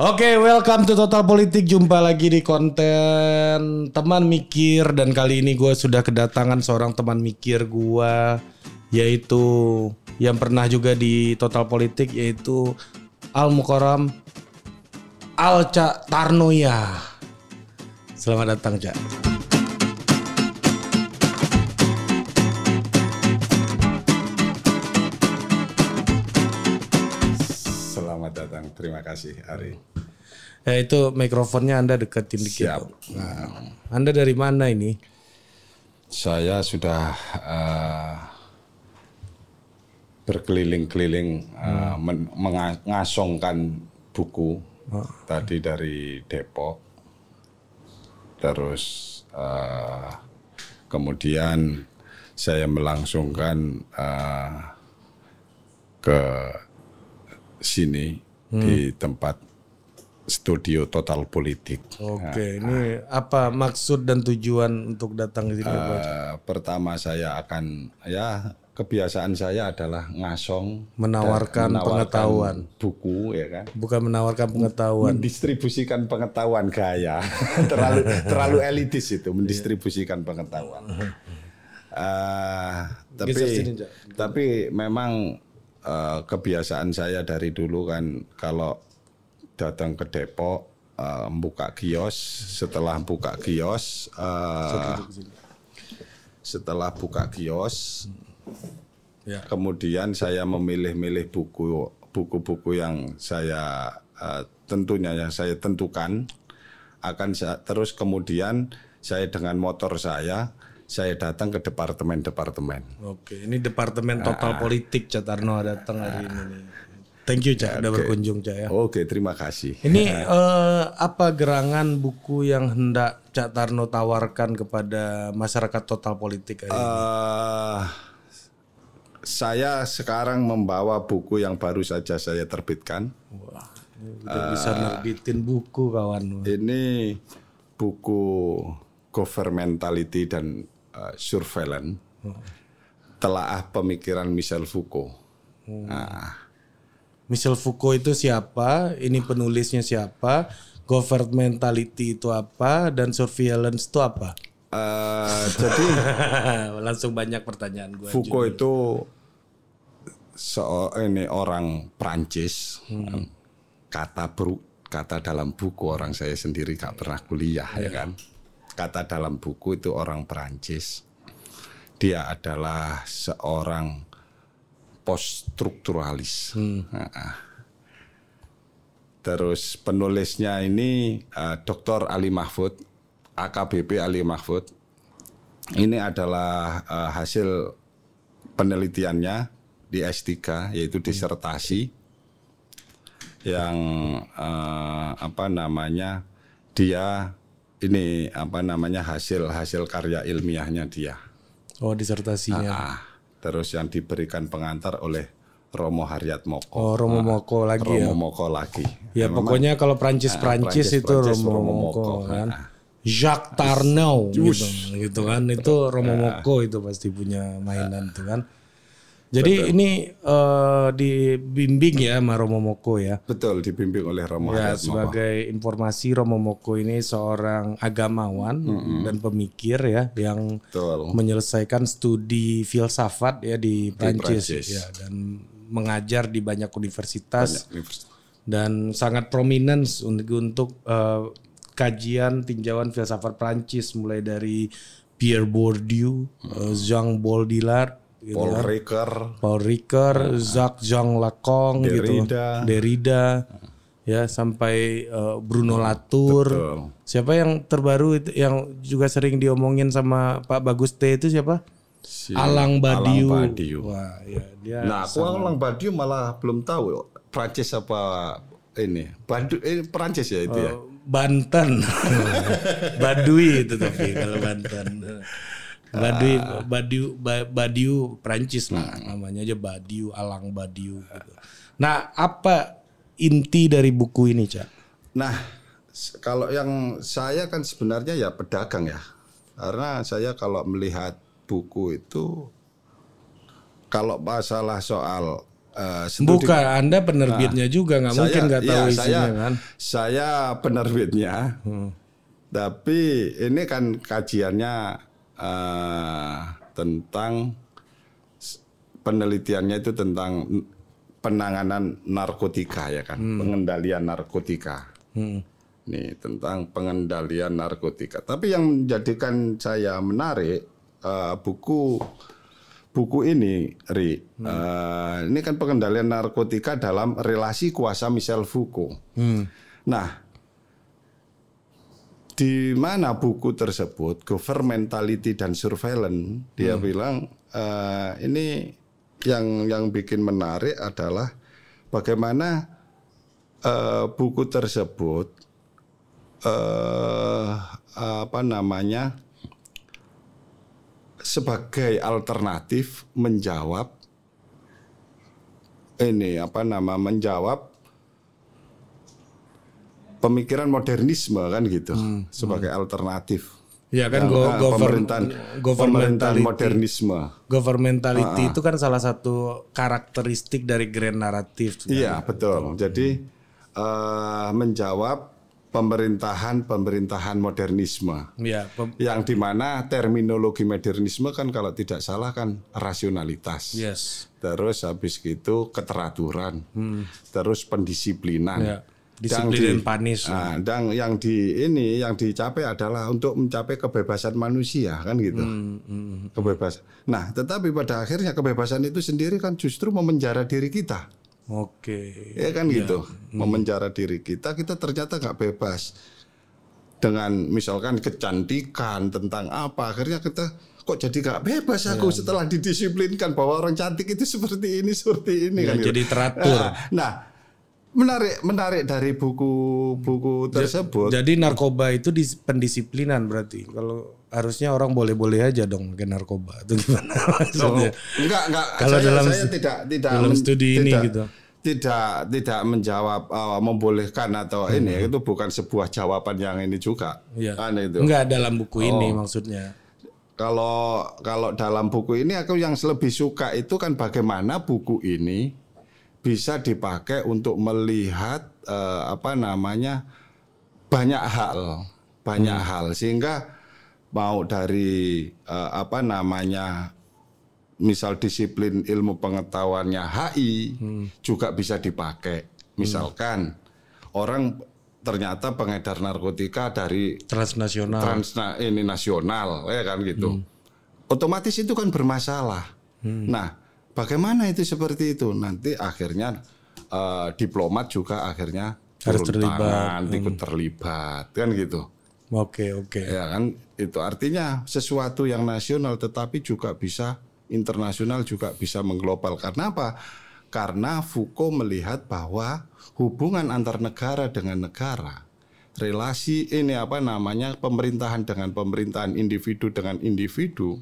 Oke, welcome to Total Politik. Jumpa lagi di konten teman mikir dan kali ini gue sudah kedatangan seorang teman mikir gue yaitu yang pernah juga di Total Politik yaitu Al Mukaram Alca Tarnoya. Selamat datang, Cak. Selamat datang, terima kasih Ari. Ya itu mikrofonnya Anda deketin dikit. Siap. Nah, anda dari mana ini? Saya sudah uh, berkeliling-keliling uh, men- menga- mengasongkan buku tadi dari Depok, terus uh, kemudian saya melangsungkan uh, ke sini di tempat studio Total Politik. Oke, ini apa maksud dan tujuan untuk datang ke sini? Eh, pertama saya akan ya kebiasaan saya adalah ngasong Menawarkan dan pengetahuan. buku ya kan Bukan menawarkan pengetahuan. mendistribusikan pengetahuan gaya terlalu terlalu elitis itu mendistribusikan pengetahuan Eh, tapi sini, tapi memang eh, kebiasaan saya dari dulu kan kalau datang ke Depok eh, buka kios setelah buka kios eh, setelah buka kios Ya. kemudian saya memilih-milih buku buku-buku yang saya eh, tentunya yang saya tentukan akan saya, terus kemudian saya dengan motor saya saya datang ke departemen-departemen Oke, ini Departemen Total Politik Cak Tarno datang hari ini. nih. Thank you Cak, udah berkunjung Cak ya. oke terima kasih Ini eh, apa gerangan buku yang hendak Cak Tarno tawarkan kepada masyarakat Total Politik hari ini? Eh, saya sekarang membawa buku yang baru saja saya terbitkan Wah, ini udah bisa nerbitin buku kawan. Ini buku Governmentality dan uh, Surveillance telaah pemikiran Michel Foucault. Nah, Michel Foucault itu siapa? Ini penulisnya siapa? Governmentality itu apa? Dan surveillance itu apa? uh, jadi Langsung banyak pertanyaan gue. Foucault itu seo- ini orang Prancis. Kata bru, kata dalam buku orang saya sendiri gak pernah kuliah ya kan. Kata dalam buku itu orang Prancis. Dia adalah seorang poststrukturalis. Nah, Terus penulisnya ini eh, Dr. Ali Mahfud, AKBP Ali Mahfud. Ini adalah eh, hasil penelitiannya di S3 yaitu disertasi yang eh, apa namanya dia ini apa namanya hasil hasil karya ilmiahnya dia. Oh disertasinya. Ah, terus yang diberikan pengantar oleh Romo Haryatmoko. Oh Romo Moko lagi ya. Romo Moko lagi. Ya pokoknya kalau Prancis Prancis Prancis, itu Prancis, Romo Romo Moko Moko. kan. Ah. Jacques Tarnau gitu, gitu kan itu Romo Moko itu pasti punya mainan tuh kan. Jadi ini eh, dibimbing ya sama Romo Moko ya. Betul dibimbing oleh Romo Ya, sebagai informasi Romo Moko ini seorang agamawan dan pemikir ya yang Betul. menyelesaikan studi filsafat ya di Prancis ya dan mengajar di banyak universitas Universitas. dan sangat prominent untuk untuk eh, kajian tinjauan filsafat Prancis mulai dari Pierre Bourdieu, eh, Jean Baudrillard, gitu Paul kan. Ricoeur, Paul Ricoeur, Jacques Jean Lacan gitu, Derrida. Derrida, ya sampai eh, Bruno Latour. Betul. Siapa yang terbaru itu yang juga sering diomongin sama Pak Bagus T itu siapa? si Alang Badiou. Alang Badiou. Wah, ya dia Nah, aku Alang Badiou malah belum tahu Prancis apa ini. Badu, eh, Prancis ya itu ya. Banten. Badui itu tapi kalau Banten. Badiu, Ba- Badiu Prancis lah namanya aja Badiu, Alang Badiu. Gitu. Nah, apa inti dari buku ini, Cak? Nah, kalau yang saya kan sebenarnya ya pedagang ya. Karena saya kalau melihat buku itu kalau masalah soal studi- Bukan, Anda penerbitnya juga nggak mungkin nggak tahu iya, isinya saya, kan? Saya penerbitnya, tapi ini kan kajiannya eh, tentang penelitiannya itu tentang penanganan narkotika ya kan, pengendalian narkotika. Nih tentang pengendalian narkotika. Tapi yang menjadikan saya menarik eh, buku buku ini, Ri, eh, ini kan pengendalian narkotika dalam relasi kuasa Michel Foucault. Nah, di mana buku tersebut, governmentality dan surveillance, dia bilang eh, ini yang yang bikin menarik adalah bagaimana eh, buku tersebut eh, apa namanya sebagai alternatif menjawab ini apa nama menjawab pemikiran modernisme kan gitu sebagai alternatif Ya kan go, govern- pemerintahan pemerintahan modernisme Governmentality itu kan salah satu karakteristik dari grand naratif. Iya betul. Jadi eh, menjawab pemerintahan pemerintahan modernisme. Ya, pem- Yang di mana terminologi modernisme kan kalau tidak salah kan rasionalitas. yes. Terus habis gitu keteraturan. Terus pendisiplinan. Ya. Disiplin panis. Ah, dan yang di ini yang dicapai adalah untuk mencapai kebebasan manusia kan gitu. Hmm, Kebebasan. Nah, tetapi pada akhirnya kebebasan itu sendiri kan justru memenjara diri kita. Oke. Ya kan gitu, Hmm. memenjara diri kita, kita ternyata nggak bebas dengan misalkan kecantikan tentang apa, akhirnya kita kok jadi nggak bebas aku Ya. setelah didisiplinkan bahwa orang cantik itu seperti ini seperti ini Ya, kan. gitu. jadi teratur. Nah, nah, menarik menarik dari buku-buku tersebut. Jadi narkoba itu dis- pendisiplinan berarti. Kalau harusnya orang boleh-boleh aja dong pakai narkoba. Itu gimana maksudnya? Enggak, enggak. Kalau saya, dalam- saya tidak tidak dalam studi ini tidak, gitu. Tidak tidak menjawab uh, membolehkan atau ini itu bukan sebuah jawaban yang ini juga. Hmm. Iya. Kan itu. Enggak dalam buku ini Oh. maksudnya. Kalau kalau dalam buku ini aku yang lebih suka itu kan bagaimana buku ini bisa dipakai untuk melihat eh, apa namanya banyak hal, banyak Hmm. hal sehingga mau dari eh, apa namanya misal disiplin ilmu pengetahuannya HI Hmm. juga bisa dipakai. Misalkan orang ternyata pengedar narkotika dari Transnasional. transna ini nasional ya kan gitu. Otomatis itu kan bermasalah. Nah, bagaimana itu seperti itu? Nanti akhirnya eh, diplomat juga akhirnya Harus terlibat. tangan, ikut terlibat kan gitu. Oke, oke. Ya kan itu artinya sesuatu yang nasional tetapi juga bisa internasional juga bisa mengglobal. Karena apa? Karena Foucault melihat bahwa hubungan antar negara dengan negara, relasi ini apa namanya pemerintahan dengan pemerintahan, individu dengan individu,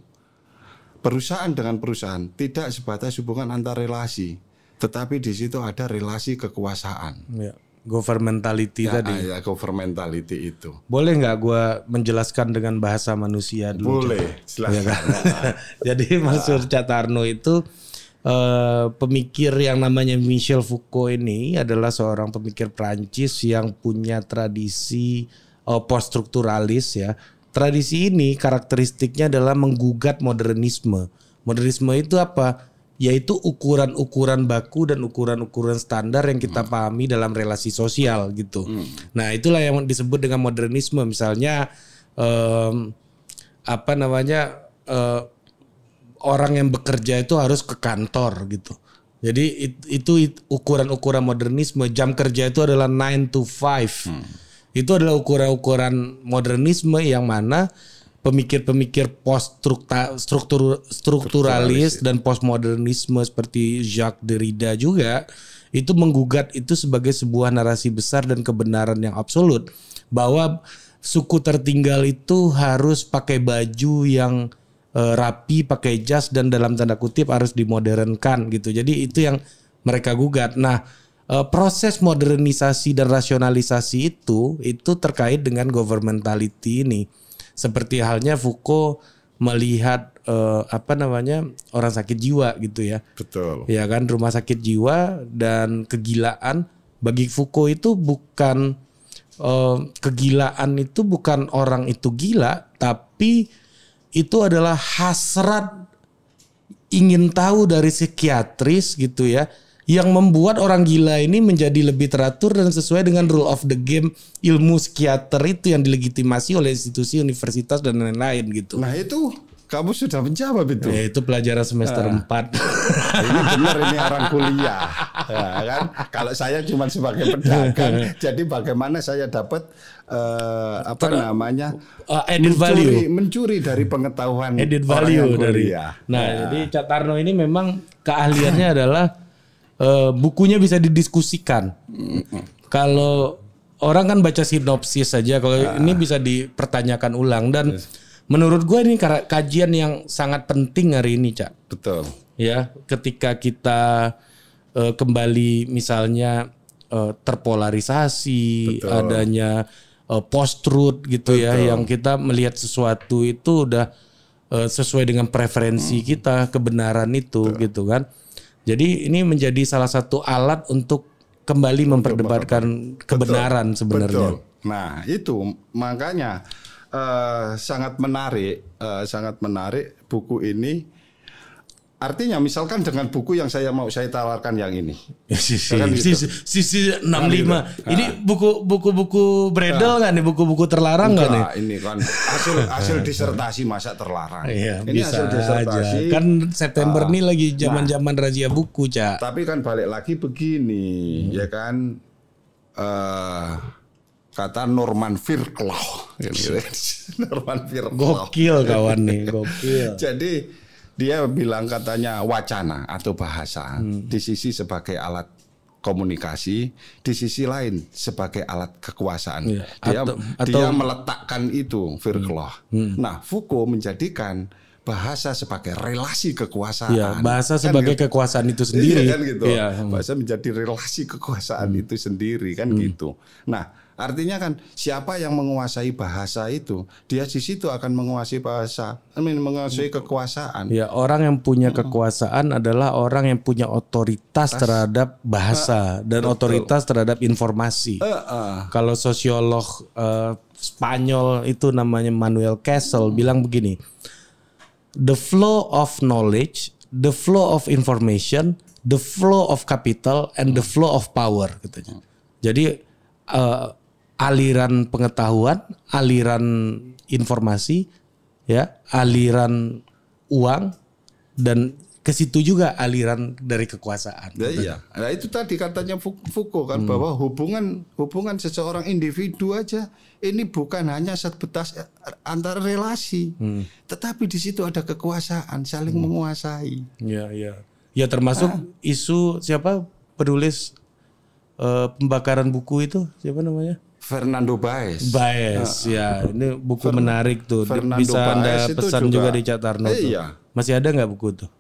perusahaan dengan perusahaan tidak sebatas hubungan antar relasi, tetapi di situ ada relasi kekuasaan. Ya. Governmentality Ya, tadi. ya governmentality itu. Boleh nggak gue menjelaskan dengan bahasa manusia dulu? Boleh, Ya silakan. kan? Jadi Mansur Catarno itu eh, pemikir yang namanya Michel Foucault ini adalah seorang pemikir Prancis yang punya tradisi eh, post strukturalis ya. Tradisi ini karakteristiknya adalah menggugat modernisme. Modernisme itu apa? Yaitu ukuran-ukuran baku dan ukuran-ukuran standar yang kita pahami dalam relasi sosial gitu. Nah itulah yang disebut dengan modernisme. Misalnya em, apa namanya eh, orang yang bekerja itu harus ke kantor gitu. Jadi it- itu it- ukuran-ukuran modernisme. Jam kerja itu adalah 9 to 5. Itu adalah ukuran-ukuran modernisme yang mana pemikir-pemikir post struktur strukturalis dan postmodernisme seperti Jacques Derrida juga itu menggugat itu sebagai sebuah narasi besar dan kebenaran yang absolut bahwa suku tertinggal itu harus pakai baju yang eh, rapi, pakai jas dan dalam tanda kutip harus dimodernkan gitu. Jadi itu yang mereka gugat. Nah, eh, proses modernisasi dan rasionalisasi itu itu terkait dengan governmentality ini. Seperti halnya Foucault melihat eh, apa namanya orang sakit jiwa gitu ya. Betul. Ya kan rumah sakit jiwa dan kegilaan bagi Foucault itu bukan eh, kegilaan itu bukan orang itu gila tapi itu adalah hasrat ingin tahu dari psikiatris gitu ya yang membuat orang gila ini menjadi lebih teratur dan sesuai dengan rule of the game ilmu psikiater itu yang dilegitimasi oleh institusi universitas dan lain-lain gitu. Nah itu kamu sudah menjawab itu. Ya, itu pelajaran semester 4. ini benar ini orang kuliah, ya, kan? Kalau saya cuma sebagai pedagang, jadi bagaimana saya dapat eh, apa namanya Uh, added value. mencuri, mencuri dari pengetahuan added value dari. kuliah. Nah, jadi Cak Tarno ini memang keahliannya adalah eh, bukunya bisa didiskusikan. Kalau orang kan baca sinopsis saja, kalau ini bisa dipertanyakan ulang dan menurut gue ini kajian yang sangat penting hari ini, Cak. Betul. Ya, ketika kita eh, kembali misalnya eh, terpolarisasi, adanya post truth gitu ya, yang kita melihat sesuatu itu udah sesuai dengan preferensi kita, kebenaran itu gitu kan. Jadi ini menjadi salah satu alat untuk kembali memperdebatkan kebenaran sebenarnya. Betul. Nah itu makanya eh, sangat menarik, eh, sangat menarik buku ini. Artinya misalkan dengan buku yang saya mau saya tawarkan yang ini, Sisi, kan sisi, sisi 65. Ini buku buku buku Bredel nggak nih? Buku-buku terlarang nggak nih? Enggak, ini kan hasil hasil disertasi masa terlarang. Iya, ini bisa hasil aja. disertasi. Kan September nih lagi zaman-zaman razia buku, Cak. Tapi kan balik lagi begini, ya kan eh kata Norman Virklow. Gitu. Norman Virklow. Gokil kawan nih, gokil. Jadi dia bilang katanya wacana atau bahasa Hmm. di sisi sebagai alat komunikasi, di sisi lain sebagai alat kekuasaan. Iya, Dia atau- dia atau- Hmm. meletakkan itu Virklow. Nah, Foucault menjadikan bahasa sebagai relasi kekuasaan. Iya, bahasa Kan sebagai gitu. kekuasaan itu sendiri. Iya kan gitu. Iya. Hmm. Bahasa menjadi relasi kekuasaan itu sendiri kan gitu. Nah, artinya kan siapa yang menguasai bahasa itu, dia di situ akan menguasai bahasa, I mean, menguasai kekuasaan. Ya, orang yang punya kekuasaan adalah orang yang punya otoritas terhadap bahasa dan otoritas terhadap informasi. Eh, eh. Kalau sosiolog eh, Spanyol itu namanya Manuel Kessel bilang begini. The flow of knowledge, the flow of information, the flow of capital and the flow of power katanya. Jadi eh, aliran pengetahuan, aliran informasi, ya, aliran uang dan ke situ juga aliran dari kekuasaan. Ya, iya. Nah, itu tadi katanya Fou- Foucault kan Hmm. bahwa hubungan hubungan seseorang individu aja ini bukan hanya sebatas antara relasi, Hmm. tetapi di situ ada kekuasaan saling menguasai. Ya, ya. Ya termasuk isu siapa penulis eh, pembakaran buku itu siapa namanya? Fernando Baez. Baez ya ini buku menarik tuh Fernando bisa anda Baez itu pesan juga, juga- di Cak Tarno Eh, tuh. iya. masih ada nggak buku tuh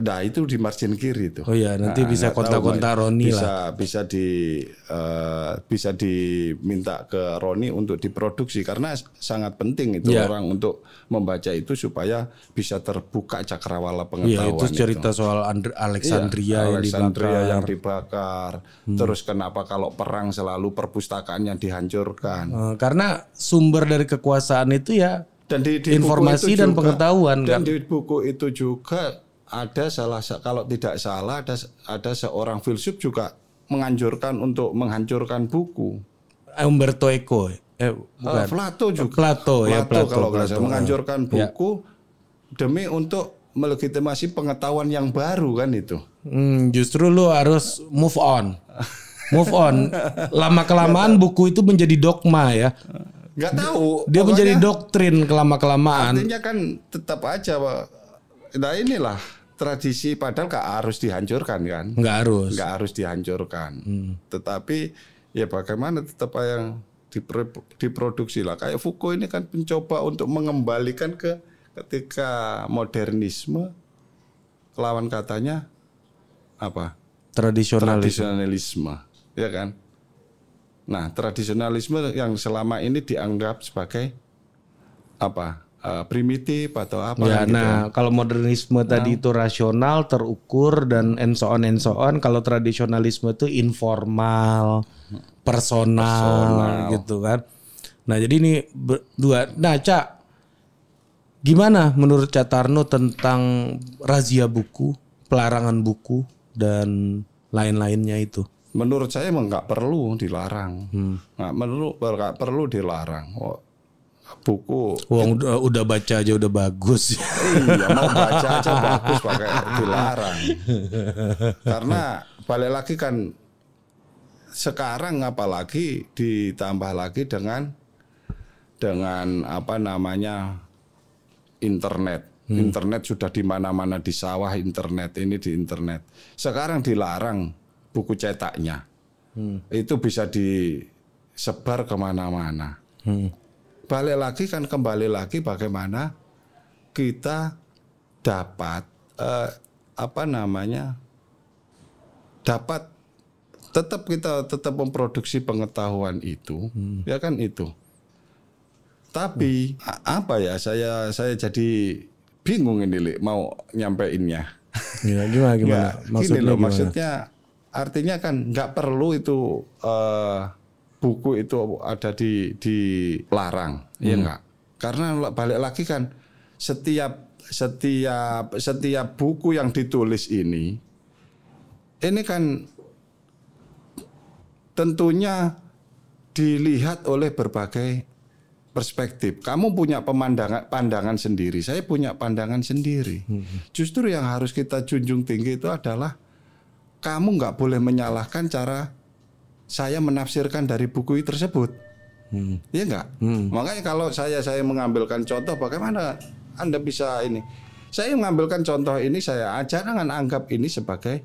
Nah itu di margin kiri itu. oh ya nanti bisa nggak tahu, kontak-kontak Mas. Roni bisa, lah Bisa di eh, bisa diminta ke Roni untuk diproduksi karena sangat penting itu Iya. orang untuk membaca itu supaya bisa terbuka ya cakrawala pengetahuan. itu cerita soal Andre- Alexandria Iya, yang Alexandria dibakar Hmm. yang dibakar. Terus kenapa kalau perang selalu perpustakaannya dihancurkan? Eh, karena sumber dari kekuasaan itu ya Dan di, di Informasi itu dan juga- pengetahuan, Dan kan? di buku itu juga ada salah sa- kalau tidak salah ada ada seorang filsuf juga menganjurkan untuk menghancurkan buku. Umberto Eco eh Eh, bukan Plato juga. Plato, ya, Plato, kalau Plato. salah menganjurkan Ya. buku demi untuk melegitimasi pengetahuan yang baru kan itu. Hmm, justru lu harus move on. Move on. Lama kelamaan buku itu menjadi dogma ya. Nggak tahu. Dia pokoknya menjadi doktrin kelama kelamaan. Artinya kan tetap aja Pak. Nah inilah tradisi padahal nggak harus dihancurkan kan. Nggak harus. nggak harus dihancurkan. Tetapi ya bagaimana tetap yang dipro- diproduksi lah. Kayak Foucault ini kan mencoba untuk mengembalikan ke ketika modernisme lawan katanya apa? Tradisionalis. Tradisionalisme, ya kan? Nah, tradisionalisme yang selama ini dianggap sebagai apa? Eh, primitif atau apa Ya, gitu. nah kalau modernisme tadi itu rasional, terukur dan and so on and so on. Kalau tradisionalisme itu informal, personal, gitu kan. Nah jadi ini dua. Nah cak, gimana menurut Cak Tarno tentang razia buku, pelarangan buku dan lain-lainnya itu? Menurut saya emang nggak perlu dilarang, nggak perlu nggak perlu dilarang. Oh, buku Wong udah, udah baca aja udah bagus. iya mau baca aja bagus pakai dilarang. Karena balik lagi kan sekarang apalagi ditambah lagi dengan dengan apa namanya internet. Internet sudah di mana-mana di sawah internet ini di internet. Sekarang dilarang buku cetaknya. Itu bisa disebar ke mana-mana. Balik lagi kan kembali lagi bagaimana kita dapat eh, apa namanya dapat tetap kita tetap memproduksi pengetahuan itu ya kan itu tapi a- apa ya saya saya jadi bingung ini Li, mau nyampeinnya Ya, gimana gimana? Ya, Maksudnya gini loh, gimana? maksudnya artinya kan nggak perlu itu eh, buku itu ada di dilarang, ya Hmm. enggak? Karena balik lagi kan setiap setiap setiap buku yang ditulis ini ini kan tentunya dilihat oleh berbagai perspektif. Kamu punya pemandangan pandangan sendiri, saya punya pandangan sendiri. Justru yang harus kita junjung tinggi itu adalah kamu nggak boleh menyalahkan cara saya menafsirkan dari buku tersebut. Iya nggak? Makanya kalau saya saya mengambilkan contoh, bagaimana anda bisa ini? Saya mengambilkan contoh ini, saya jangan anggap ini sebagai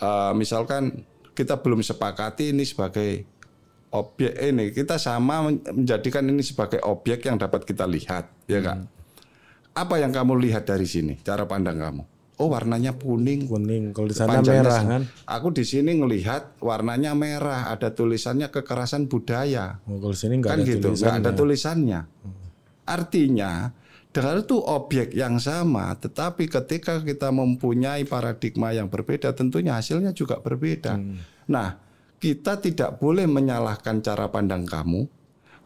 eh, misalkan kita belum sepakati ini sebagai objek ini kita sama men- menjadikan ini sebagai objek yang dapat kita lihat ya kak apa yang kamu lihat dari sini cara pandang kamu oh warnanya kuning. Kuning. Kalau di sana merah kan. aku di sini ngelihat warnanya merah. Ada tulisannya kekerasan budaya. Oh, kalau sini nggak kan ada gitu nggak ada tulisannya. Artinya dengan itu objek yang sama tetapi ketika kita mempunyai paradigma yang berbeda tentunya hasilnya juga berbeda. Nah kita tidak boleh menyalahkan cara pandang kamu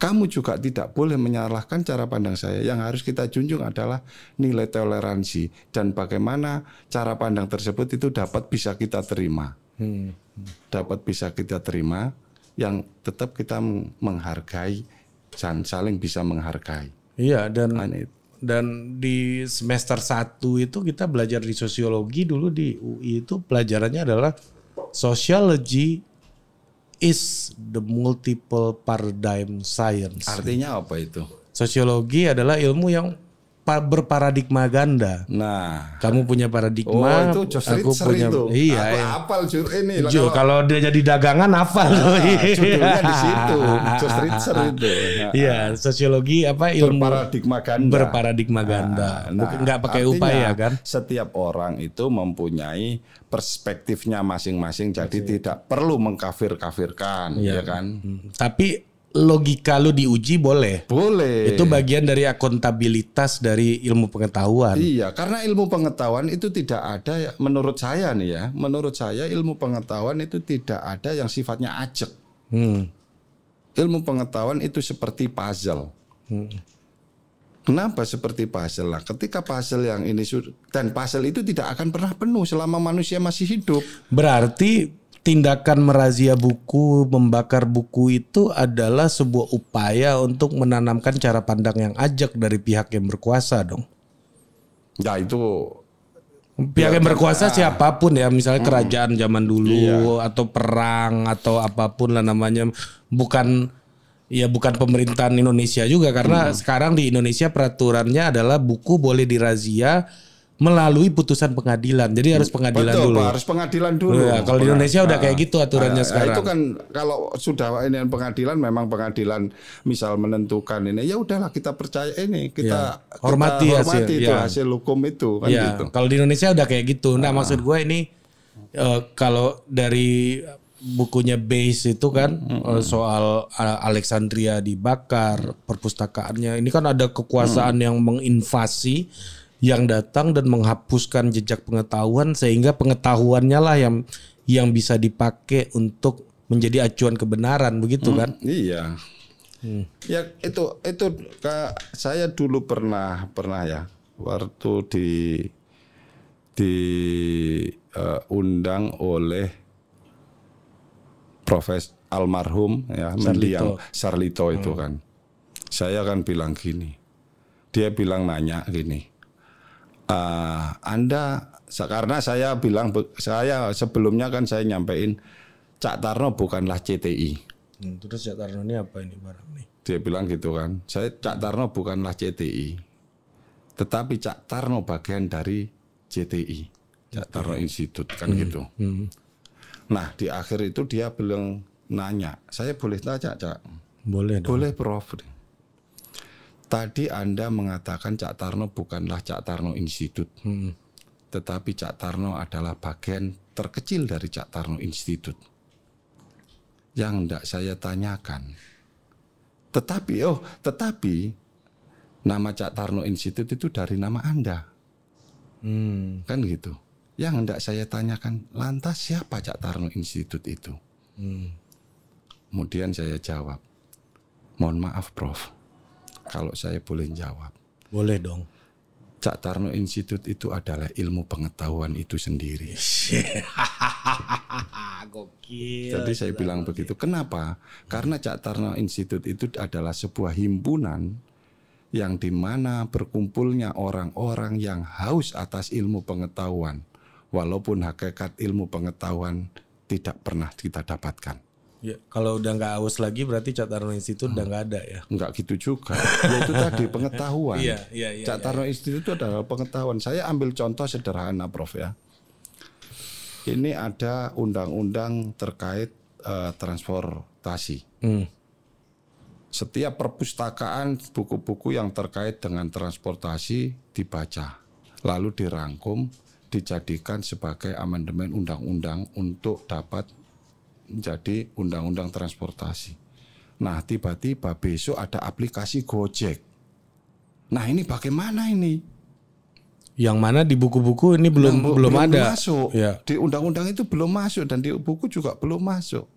kamu juga tidak boleh menyalahkan cara pandang saya yang harus kita junjung adalah nilai toleransi dan bagaimana cara pandang tersebut itu dapat bisa kita terima Hmm. dapat bisa kita terima yang tetap kita meng- menghargai dan saling bisa menghargai. Iya dan Nah, dan di semester 1 itu kita belajar di sosiologi dulu di UI itu pelajarannya adalah sociology is the multiple paradigm science. Artinya apa itu? Sosiologi adalah ilmu yang berparadigma ganda. Nah, Kamu punya oh paradigma, itu Josh aku Ritzer punya itu. iya. Aku iya. hafal jur ini. Jo, kalau- kalau dia jadi dagangan hafal tuh. Ah, judulnya di situ, Josh Ritzer itu. Nah, Iya, sosiologi apa ilmu Berparadigma ganda. berparadigma ganda. Nah, Bukan nggak pakai artinya upaya kan? Setiap orang itu mempunyai perspektifnya masing-masing, jadi tidak perlu mengkafir-kafirkan, Iya. ya kan? Hmm, Tapi logika lu diuji boleh. Boleh. Itu bagian dari akuntabilitas dari ilmu pengetahuan. Iya, karena ilmu pengetahuan itu tidak ada ya, menurut saya nih ya, menurut saya ilmu pengetahuan itu tidak ada yang sifatnya ajek. Hmm. Ilmu pengetahuan itu seperti puzzle. Kenapa seperti puzzle lah? Ketika puzzle yang ini dan puzzle itu tidak akan pernah penuh selama manusia masih hidup. Berarti tindakan merazia buku, membakar buku itu adalah sebuah upaya untuk menanamkan cara pandang yang ajak dari pihak yang berkuasa dong. Ya itu Pihak yang berkuasa siapa pun ya, misalnya kerajaan zaman dulu atau perang atau apa pun lah namanya, bukan ya bukan pemerintahan Indonesia juga karena sekarang di Indonesia peraturannya adalah buku boleh dirazia melalui putusan pengadilan. Jadi harus pengadilan betul dulu. Pak, harus pengadilan dulu. Ya, kalau di Indonesia udah Ah, kayak gitu aturannya ah, sekarang. Itu kan kalau sudah ini pengadilan memang pengadilan misal menentukan ini ya udahlah kita percaya ini kita Ya, hormati kita hasil, hormati itu ya. hasil hukum itu kan ya, gitu. kalau di Indonesia udah kayak gitu. Nah, maksud gue ini eh, kalau dari bukunya base itu kan eh, soal eh, Alexandria dibakar, perpustakaannya. Ini kan ada kekuasaan yang menginvasi yang datang dan menghapuskan jejak pengetahuan sehingga pengetahuannya lah yang yang bisa dipakai untuk menjadi acuan kebenaran begitu kan? Iya. Ya itu itu Kak, saya dulu pernah pernah ya waktu di diundang oleh Profes almarhum ya mendiang Sarlito itu kan. Saya kan bilang gini. Dia bilang nanya gini. "Ah, anda karena saya bilang saya sebelumnya kan saya nyampein Cak Tarno bukanlah CTI. Hmm, terus Cak Tarno ini apa ini barang nih? Dia bilang gitu kan. Saya Cak Tarno bukanlah CTI. Tetapi Cak Tarno bagian dari CTI. Cak Tarno Institute kan gitu. Nah, di akhir itu dia bilang nanya, "Saya boleh tanya, Cak?" Boleh dong. Boleh, Prof. Tadi Anda mengatakan Cak Tarno bukanlah Cak Tarno Institute. Tetapi Cak Tarno adalah bagian terkecil dari Cak Tarno Institute. Yang hendak saya tanyakan. Tetapi, oh, tetapi nama Cak Tarno Institute itu dari nama Anda. Hmm. Kan gitu. Yang hendak saya tanyakan, lantas siapa Cak Tarno Institute itu? Kemudian saya jawab, mohon maaf Prof, kalau saya boleh jawab. Boleh dong. Cak Tarno Institute itu adalah ilmu pengetahuan itu sendiri. Gokil. Jadi saya bilang begitu. Kenapa? Karena Cak Tarno Institute itu adalah sebuah himpunan yang di mana berkumpulnya orang-orang yang haus atas ilmu pengetahuan, walaupun hakikat ilmu pengetahuan tidak pernah kita dapatkan. Ya, kalau udah nggak aus lagi berarti Cak Tarno Institute udah nggak ada ya. Enggak gitu juga. Ya itu tadi pengetahuan. Iya, iya, iya, Cak Tarno Institute itu adalah pengetahuan. Saya ambil contoh sederhana, Prof ya. Ini ada undang-undang terkait eh, transportasi. Hmm. Setiap perpustakaan buku-buku yang terkait dengan transportasi dibaca, lalu dirangkum, dijadikan sebagai amandemen undang-undang untuk dapat menjadi undang-undang transportasi. Nah, tiba-tiba besok ada aplikasi Gojek. Nah, ini bagaimana ini? Yang mana di buku-buku ini belum Bu- belum, ada. masuk. Ya. Di undang-undang itu belum masuk dan di buku juga belum masuk.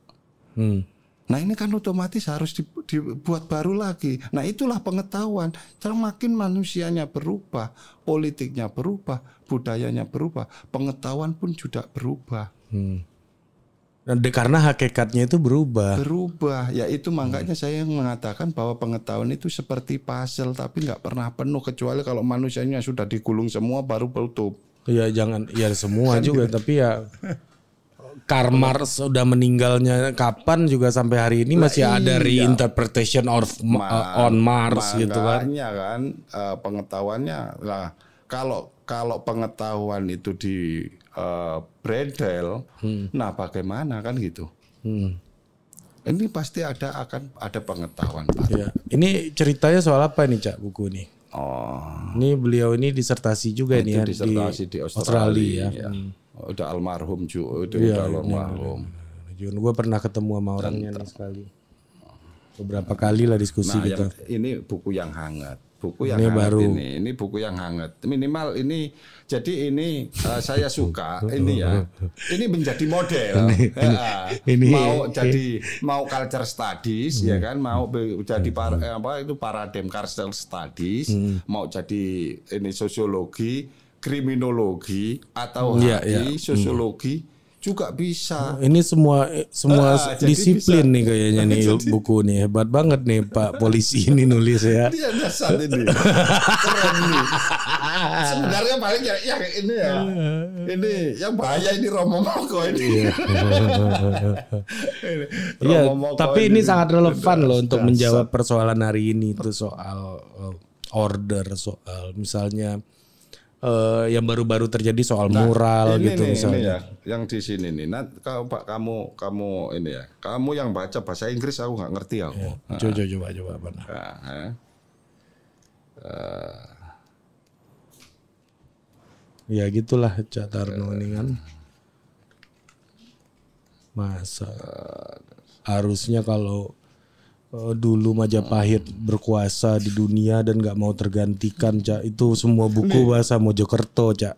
Hmm. Nah ini kan otomatis harus di- dibuat baru lagi. Nah itulah pengetahuan. Semakin manusianya berubah, politiknya berubah, budayanya berubah, pengetahuan pun juga berubah. Dan de- karena hakikatnya itu berubah. Berubah. Ya itu makanya saya mengatakan bahwa pengetahuan itu seperti puzzle tapi nggak pernah penuh kecuali kalau manusianya sudah digulung semua baru tutup. Ya jangan ya semua juga tapi ya Karmar sudah meninggalnya kapan juga sampai hari ini masih ada iya. reinterpretation of ma- uh, on Mars gitu kan. Makanya kan eh, pengetahuannya lah kalau kalau pengetahuan itu di eh, bredel, Hmm. nah bagaimana kan gitu? Ini pasti ada akan ada pengetahuan Pak. Ya. Ini ceritanya soal apa nih Cak buku ini? Oh, Ini beliau ini disertasi juga nih itu ya disertasi di, Australia. Australia. ya. Udah almarhum juga, udah, Iya, udah almarhum. Jun, gue pernah ketemu sama orangnya nih sekali. Beberapa kali lah diskusi Nah, gitu. yang, ini buku yang hangat. Buku yang Ini hangat baru. ini. Ini buku yang hangat. Minimal ini jadi ini eh, saya suka ini ya. Ini menjadi model. Ya. ini- mau jadi mau culture studies ya kan, mau jadi par- eh, apa itu paradigm culture studies, mau jadi ini sosiologi, kriminologi atau Iya, HI, sosiologi juga bisa. Ini semua semua Ah, jadi disiplin bisa. nih kayaknya nih buku nih hebat banget nih Pak polisi ini nulis ya. Dia dasar ini. Keren nih. Sebenarnya paling ya, yang ini ya. Ini yang bahaya ini Romo Moko ini. Ini, Iya, Moko tapi ini sangat relevan loh untuk dasar. menjawab persoalan hari ini itu soal uh, order, soal misalnya eh, yang baru-baru terjadi soal Nah, ini gitu nih, misalnya. Ini ya, yang di sini nih. Nah, kau Pak kamu kamu ini ya. Kamu yang baca bahasa Inggris aku nggak ngerti aku. Coba coba coba coba mana? Nah, ya. Ya gitulah Cak Tarno ini kan. Masa harusnya kalau dulu Majapahit berkuasa di dunia dan nggak mau tergantikan, Cak. Itu semua buku bahasa Mojokerto, Cak.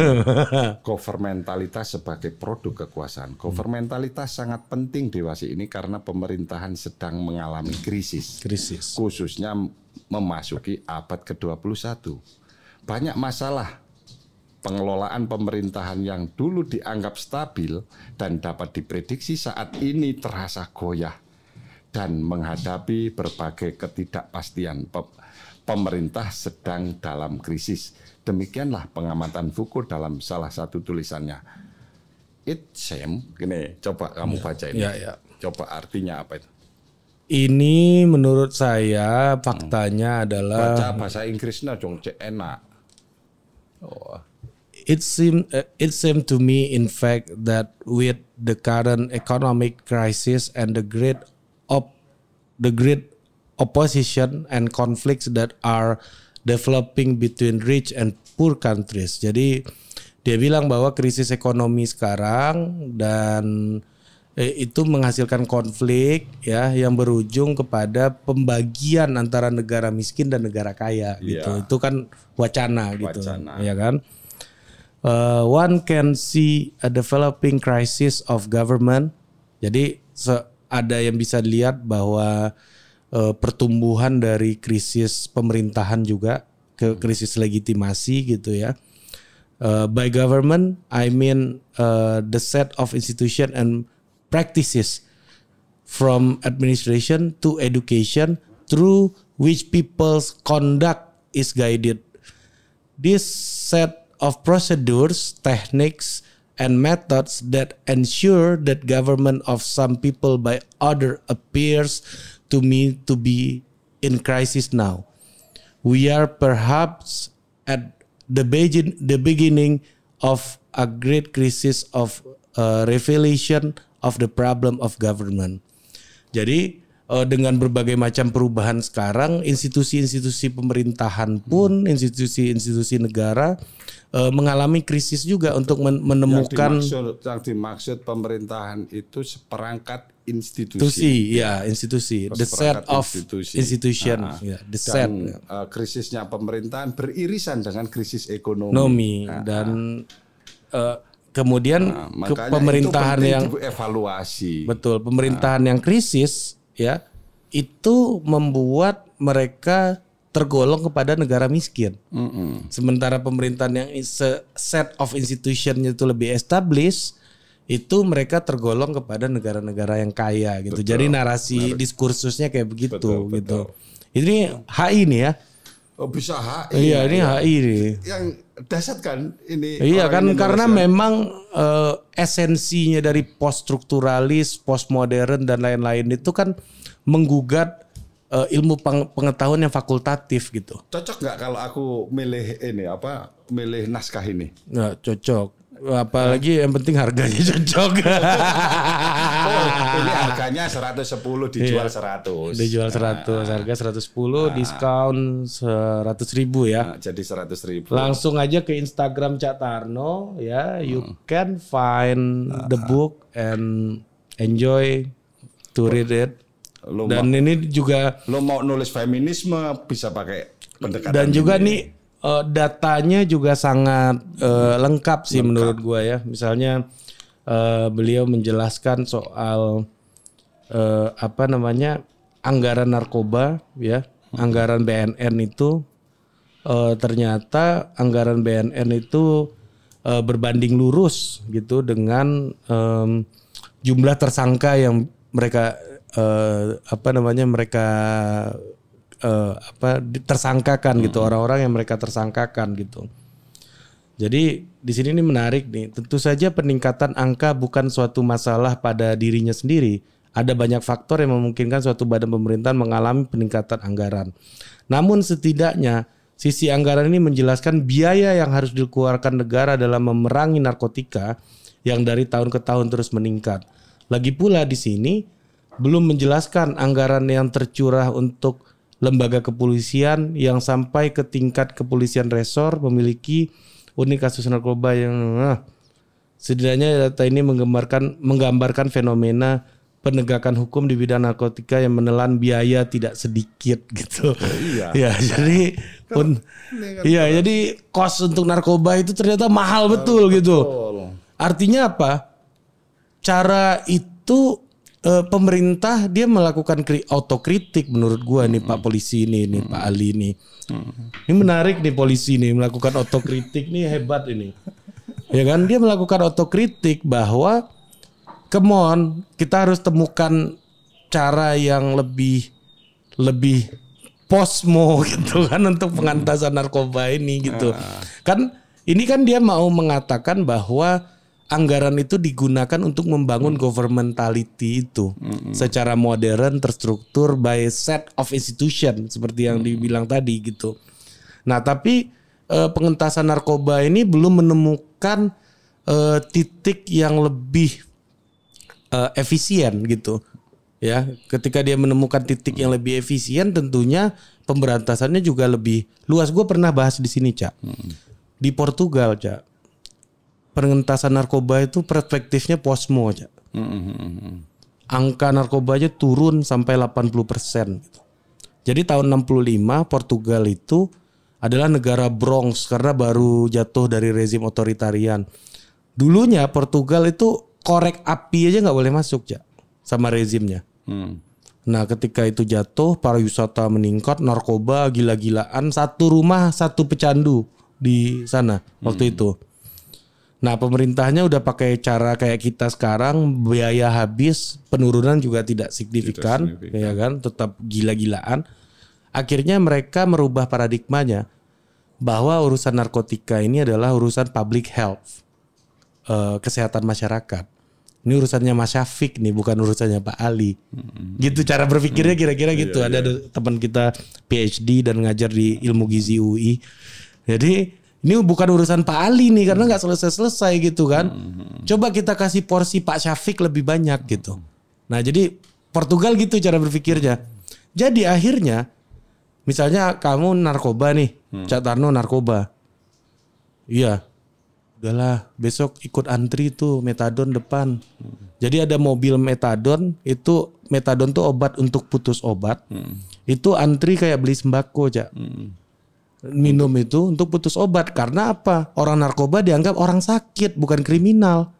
Governmentalitas sebagai produk kekuasaan. Governmentalitas sangat penting dewasa ini karena pemerintahan sedang mengalami krisis. Krisis. Khususnya memasuki abad ke-21. Banyak masalah pengelolaan pemerintahan yang dulu dianggap stabil dan dapat diprediksi saat ini terasa goyah dan menghadapi berbagai ketidakpastian Pe- pemerintah sedang dalam krisis. Demikianlah pengamatan Foucault dalam salah satu tulisannya. It seems, gini, coba kamu baca ini. Ya, ya. Coba artinya apa itu? Ini menurut saya faktanya adalah Baca bahasa Inggrisnya dong, cek enak. it seem uh, it seemed to me in fact that with the current economic crisis and the great op the great opposition and conflicts that are developing between rich and poor countries. Jadi dia bilang bahwa krisis ekonomi sekarang dan eh, itu menghasilkan konflik ya yang berujung kepada pembagian antara negara miskin dan negara kaya gitu. Iya. Itu kan wacana gitu. Wacana. Ya kan? Uh, one can see a developing crisis of government. Jadi se- ada yang bisa dilihat bahwa uh, pertumbuhan dari krisis pemerintahan juga ke krisis legitimasi gitu ya. Uh, by government, I mean uh, the set of institution and practices from administration to education through which people's conduct is guided. This set of procedures, techniques, and methods that ensure that government of some people by other appears to me to be in crisis now. We are perhaps at the begin the beginning of a great crisis of uh, revelation of the problem of government. Jadi eh, dengan berbagai macam perubahan sekarang, institusi-institusi pemerintahan pun, institusi-institusi negara eh, mengalami krisis juga untuk men- Yang menemukan dimaksud, yang dimaksud pemerintahan itu seperangkat institusi. institusi, ya institusi, the set of institusi. institution, Ah, ya, the set Dan eh, krisisnya pemerintahan beririsan dengan krisis ekonomi. ekonomi dan eh, kemudian Nah, ke pemerintahan yang dievaluasi. Betul, pemerintahan yang krisis ya itu membuat mereka tergolong kepada negara miskin. Sementara pemerintahan yang set of institution itu lebih established itu mereka tergolong kepada negara-negara yang kaya gitu. Jadi narasi diskursusnya kayak begitu Betul, gitu. Ini HI nih ya. Oh, bisa HI. Iya, ini HI nih. Yang dasar kan ini. Iya kan Indonesia. karena memang eh, esensinya dari post strukturalis, postmodern dan lain-lain itu kan menggugat eh, ilmu peng- pengetahuan yang fakultatif gitu. cocok nggak kalau aku milih ini apa? Milih naskah ini. Nggak cocok. Apalagi yang penting harganya cocok. Oh, ini harganya 110 dijual 100. Iya. Dijual 100, harga 110, diskon 100 ribu ya. Nah, jadi 100 ribu. Langsung aja ke Instagram Cak Tarno ya, you can find the book and enjoy to read it. Lo, Dan ini juga lo mau nulis feminisme bisa pakai pendekatan dan juga ini. nih eh, datanya juga sangat eh, lengkap sih menurut gua ya. Misalnya eh, beliau menjelaskan soal eh, apa namanya anggaran narkoba ya, anggaran BNN itu eh, ternyata anggaran BNN itu eh, berbanding lurus gitu dengan em, jumlah tersangka yang mereka eh, apa namanya mereka eh, apa tersangkakan gitu orang-orang yang mereka tersangkakan gitu. Jadi di sini ini menarik nih. Tentu saja peningkatan angka bukan suatu masalah pada dirinya sendiri. Ada banyak faktor yang memungkinkan suatu badan pemerintahan mengalami peningkatan anggaran. Namun setidaknya sisi anggaran ini menjelaskan biaya yang harus dikeluarkan negara dalam memerangi narkotika yang dari tahun ke tahun terus meningkat. Lagi pula di sini belum menjelaskan anggaran yang tercurah untuk lembaga kepolisian yang sampai ke tingkat kepolisian resor memiliki unit kasus narkoba yang eh, Setidaknya data ini menggambarkan menggambarkan fenomena penegakan hukum di bidang narkotika yang menelan biaya tidak sedikit gitu. iya. ya, jadi pun iya, jadi kos untuk narkoba itu ternyata mahal betul gitu. Betul. Artinya apa? Cara itu eh, pemerintah dia melakukan kri- autokritik menurut gua nih Pak polisi ini nih Pak Ali ini. Ini menarik nih polisi ini melakukan autokritik nih hebat ini. Ya kan dia melakukan autokritik bahwa come on, kita harus temukan cara yang lebih lebih posmo gitu kan untuk pengantasan narkoba ini gitu. Kan ini kan dia mau mengatakan bahwa anggaran itu digunakan untuk membangun governmentality itu secara modern, terstruktur by set of institution seperti yang dibilang tadi gitu. Nah, tapi eh, pengentasan narkoba ini belum menemukan eh, titik yang lebih eh, efisien gitu. Ya, ketika dia menemukan titik yang lebih efisien tentunya pemberantasannya juga lebih luas. Gue pernah bahas di sini, Cak. Di Portugal, Cak. Pengentasan narkoba itu perspektifnya posmo, Cak. Angka narkobanya turun sampai 80% gitu. Jadi tahun 65 Portugal itu adalah negara Bronx karena baru jatuh dari rezim otoritarian. Dulunya Portugal itu korek api aja nggak boleh masuk ya sama rezimnya. Hmm. Nah ketika itu jatuh pariwisata meningkat, narkoba gila-gilaan, satu rumah satu pecandu di sana waktu itu. Nah pemerintahnya udah pakai cara kayak kita sekarang biaya habis penurunan juga tidak signifikan, signifikan. ya kan tetap gila-gilaan. Akhirnya mereka merubah paradigmanya bahwa urusan narkotika ini adalah urusan public health, eh, kesehatan masyarakat. Ini urusannya Mas Syafiq nih, bukan urusannya Pak Ali. Gitu cara berpikirnya kira-kira gitu. Ada ada teman kita PhD dan ngajar di ilmu gizi UI. Jadi ini bukan urusan Pak Ali nih karena nggak selesai-selesai gitu kan. Coba kita kasih porsi Pak Syafiq lebih banyak gitu. Nah jadi Portugal gitu cara berpikirnya. Jadi akhirnya misalnya kamu narkoba nih, Cak Tarno narkoba. Iya. Udahlah, besok ikut antri tuh metadon depan. Jadi ada mobil metadon, itu metadon tuh obat untuk putus obat. Itu antri kayak beli sembako, Cak. Minum itu untuk putus obat karena apa? Orang narkoba dianggap orang sakit, bukan kriminal.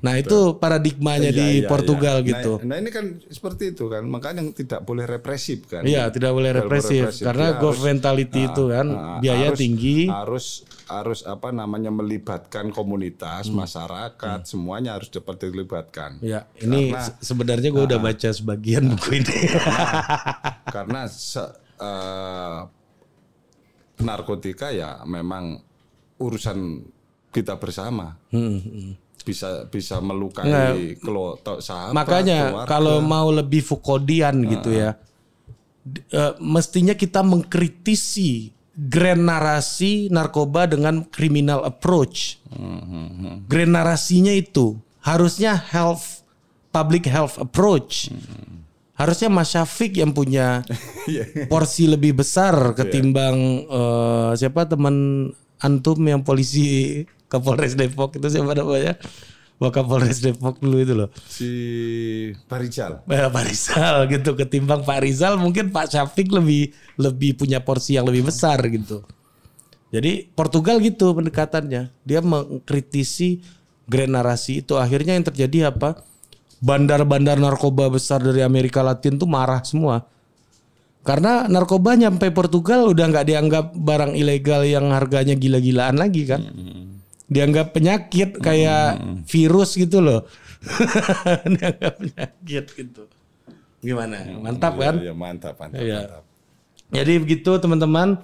Nah, itu paradigmanya Iya, di iya, Portugal iya. gitu. Nah, nah ini kan seperti itu kan, makanya yang tidak boleh represif kan. Iya, tidak boleh Tidak represif, karena Dia governmentality ah, itu kan ah, biaya harus- tinggi. Harus harus apa namanya melibatkan komunitas, Hmm. masyarakat, semuanya harus dapat dilibatkan. Ya, ini Karena- se- sebenarnya gue udah baca sebagian buku ini. Karena se- eh, narkotika ya memang urusan kita bersama. Hmm, Bisa bisa melukai kelompok sahabat. Makanya keluarga. kalau mau lebih Foucauldian gitu ya, eh, mestinya kita mengkritisi grand narasi narkoba dengan criminal approach. Grand narasinya itu harusnya health public health approach. Harusnya Mas Syafiq yang punya Iya. porsi lebih besar ketimbang eh, siapa teman antum yang polisi Kapolres Depok itu siapa namanya? Wakapolres Depok dulu itu loh. si Parijal. Eh, Pak Rizal gitu ketimbang Pak Rizal mungkin Pak Syafiq lebih lebih punya porsi yang lebih besar gitu. Jadi Portugal gitu pendekatannya. Dia mengkritisi grand narasi itu akhirnya yang terjadi apa? Bandar-bandar narkoba besar dari Amerika Latin tuh marah semua. Karena narkoba nyampe Portugal udah nggak dianggap barang ilegal yang harganya gila-gilaan lagi kan. Dianggap penyakit kayak virus gitu loh. dianggap penyakit gitu. Gimana? Mantap kan? Iya, mantap, mantap, Iya. mantap. Jadi begitu teman-teman.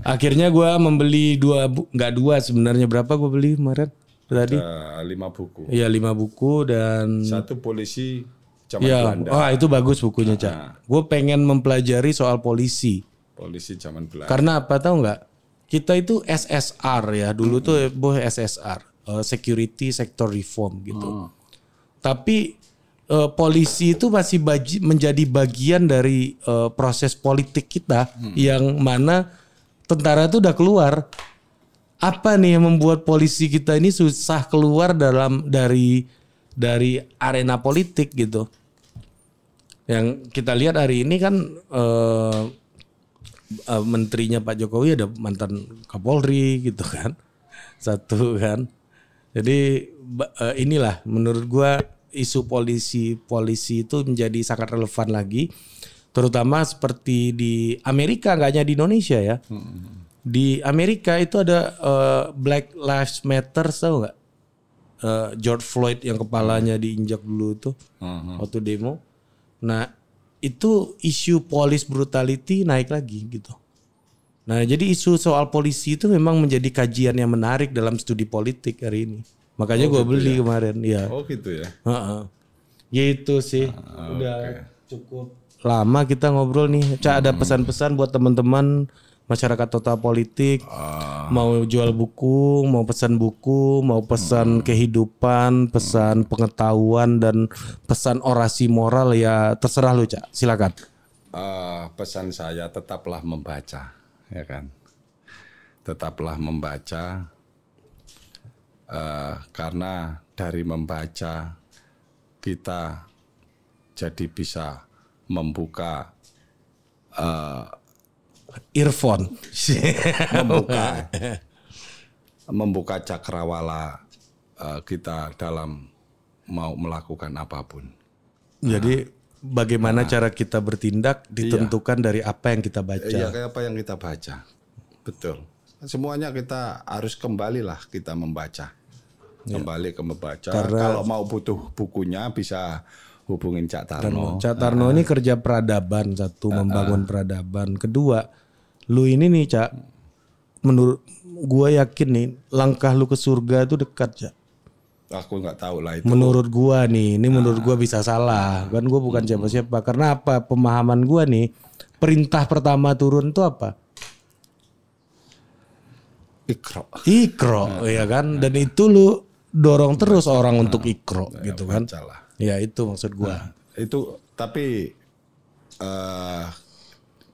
Akhirnya gua membeli dua nggak dua sebenarnya berapa gua beli kemarin tadi? Lima buku. Iya lima buku dan Satu polisi zaman ya Belanda. wah itu bagus bukunya cak. Gue pengen mempelajari soal polisi Polisi zaman Belanda. karena apa tahu nggak? Kita itu SSR ya dulu tuh boh SSR eh, Security Sector Reform gitu. Tapi eh, polisi itu masih baji- menjadi bagian dari eh, proses politik kita yang mana tentara itu udah keluar. Apa nih yang membuat polisi kita ini susah keluar dalam dari dari arena politik gitu. Yang kita lihat hari ini kan eh, eh, menterinya Pak Jokowi ada mantan Kapolri gitu kan. Satu kan. Jadi eh, inilah menurut gua isu polisi polisi itu menjadi sangat relevan lagi terutama seperti di Amerika nggak hanya di Indonesia ya. Di Amerika itu ada eh, Black Lives Matter tahu nggak? Eh, George Floyd yang kepalanya diinjak dulu itu waktu demo. Nah itu isu police brutality naik lagi gitu. Nah jadi isu soal polisi itu memang menjadi kajian yang menarik dalam studi politik hari ini. Makanya gua beli kemarin, ya. Oh gitu ya. Heeh. Gitu sih. Udah cukup lama kita ngobrol nih. Cak ada pesan-pesan buat teman-teman masyarakat total politik. Mau jual buku, mau pesan buku, mau pesan kehidupan, pesan pengetahuan dan pesan orasi moral ya terserah lu, Cak. Silakan. Eh, pesan saya tetaplah membaca, ya kan. Tetaplah membaca, eh, karena dari membaca kita jadi bisa membuka Earphone. membuka membuka cakrawala eh, kita dalam mau melakukan apa pun. Jadi bagaimana cara kita bertindak ditentukan dari apa yang kita baca. Iya kayak apa yang kita baca, betul. Semuanya kita harus kembalilah kita membaca, kembali ke membaca. Kalau mau butuh bukunya bisa hubungin Cak Tarno. Cak Tarno ini kerja peradaban satu membangun peradaban. Kedua, lu ini nih Cak, menurut gua yakin nih langkah lu ke surga itu dekat Cak. Aku nggak tahu lah itu. Menurut gua nih, ini menurut gua bisa salah. Kan gua bukan siapa-siapa. Karena apa? Pemahaman gua nih, perintah pertama turun itu apa? Ikro. Ikro, ya kan? Dan itu lu dorong terus orang untuk ikro gitu kan. Bacalah. Ya itu maksud gua. Itu tapi eh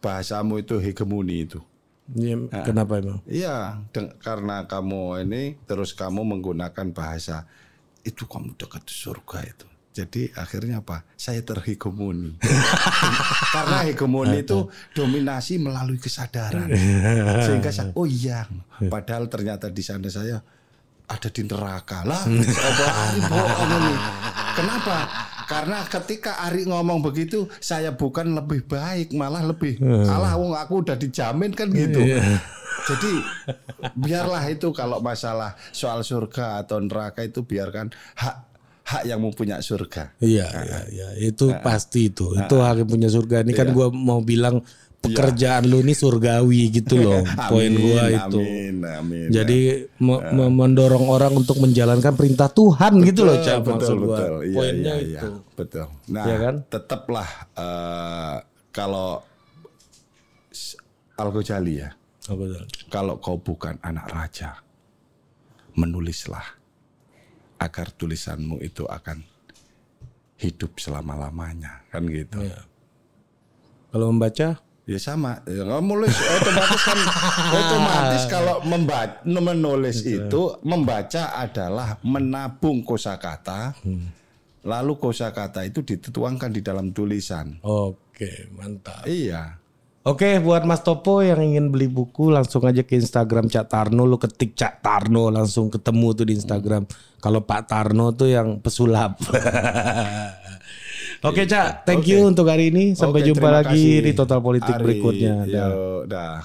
bahasamu itu hegemoni itu. Ya, Kenapa emang? Iya, karena kamu ini terus kamu menggunakan bahasa itu kamu dekat surga itu. Jadi akhirnya apa? Saya terhegemoni. karena hegemoni itu dominasi melalui kesadaran. Sehingga saya, oh iya, padahal ternyata di sana saya ada di neraka lah. Kenapa? Karena ketika Ari ngomong begitu, saya bukan lebih baik, malah lebih alah wong aku udah dijamin kan gitu. Jadi biarlah itu kalau masalah soal surga atau neraka itu biarkan hak hak yang mempunyai surga. Iya, iya, iya. Itu pasti itu. Itu hak yang punya surga. Ini kan gua mau bilang pekerjaan lu ini surgawi gitu loh. Poin gua itu. Amin, amin. Jadi me- me- mendorong orang untuk menjalankan perintah Tuhan gitu loh, Cak. betul, Maksud gua. betul. Iya, Poinnya iya, iya. itu. Betul. Nah, Iya kan? tetaplah eh, kalau Al Ghazali ya, Oh, betul. kalau kau bukan anak raja, menulislah agar tulisanmu itu akan hidup selama-lamanya, kan gitu. Iya. Kalau membaca Ya sama, ya, nulis otomatis kan otomatis kalau membaca, menulis itu membaca adalah menabung kosakata, lalu kosakata itu dituangkan di dalam tulisan. Oke, mantap. Iya, Oke, buat Mas Topo yang ingin beli buku langsung aja ke Instagram Cak Tarno, lu ketik Cak Tarno langsung ketemu tuh di Instagram. Kalau Pak Tarno tuh yang pesulap. Oke Cak, thank you untuk hari ini. Sampai Oke, jumpa lagi kasih. di Total Politik Ari, berikutnya. Dah. Yuk, dah.